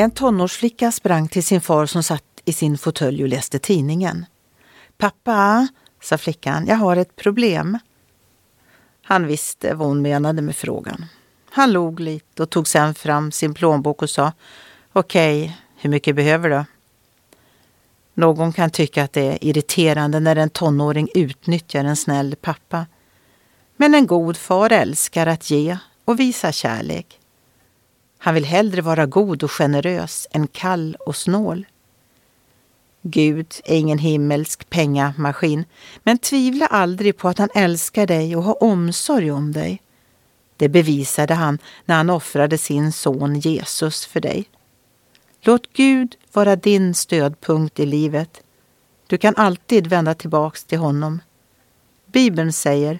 En tonårsflicka sprang till sin far som satt i sin fåtölj och läste tidningen. Pappa, sa flickan, jag har ett problem. Han visste vad hon menade med frågan. Han log lite och tog sen fram sin plånbok och sa Okej, okay, hur mycket behöver du? Någon kan tycka att det är irriterande när en tonåring utnyttjar en snäll pappa. Men en god far älskar att ge och visa kärlek. Han vill hellre vara god och generös än kall och snål. Gud är ingen himmelsk pengamaskin, men tvivla aldrig på att han älskar dig och har omsorg om dig. Det bevisade han när han offrade sin son Jesus för dig. Låt Gud vara din stödpunkt i livet. Du kan alltid vända tillbaks till honom. Bibeln säger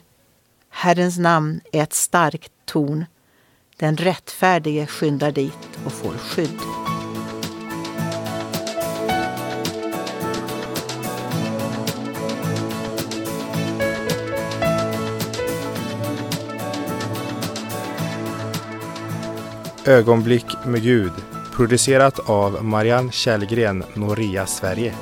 Herrens namn är ett starkt torn. Den rättfärdige skyndar dit och får skydd. Ögonblick med Gud producerat av Marianne Källgren, Noria Sverige.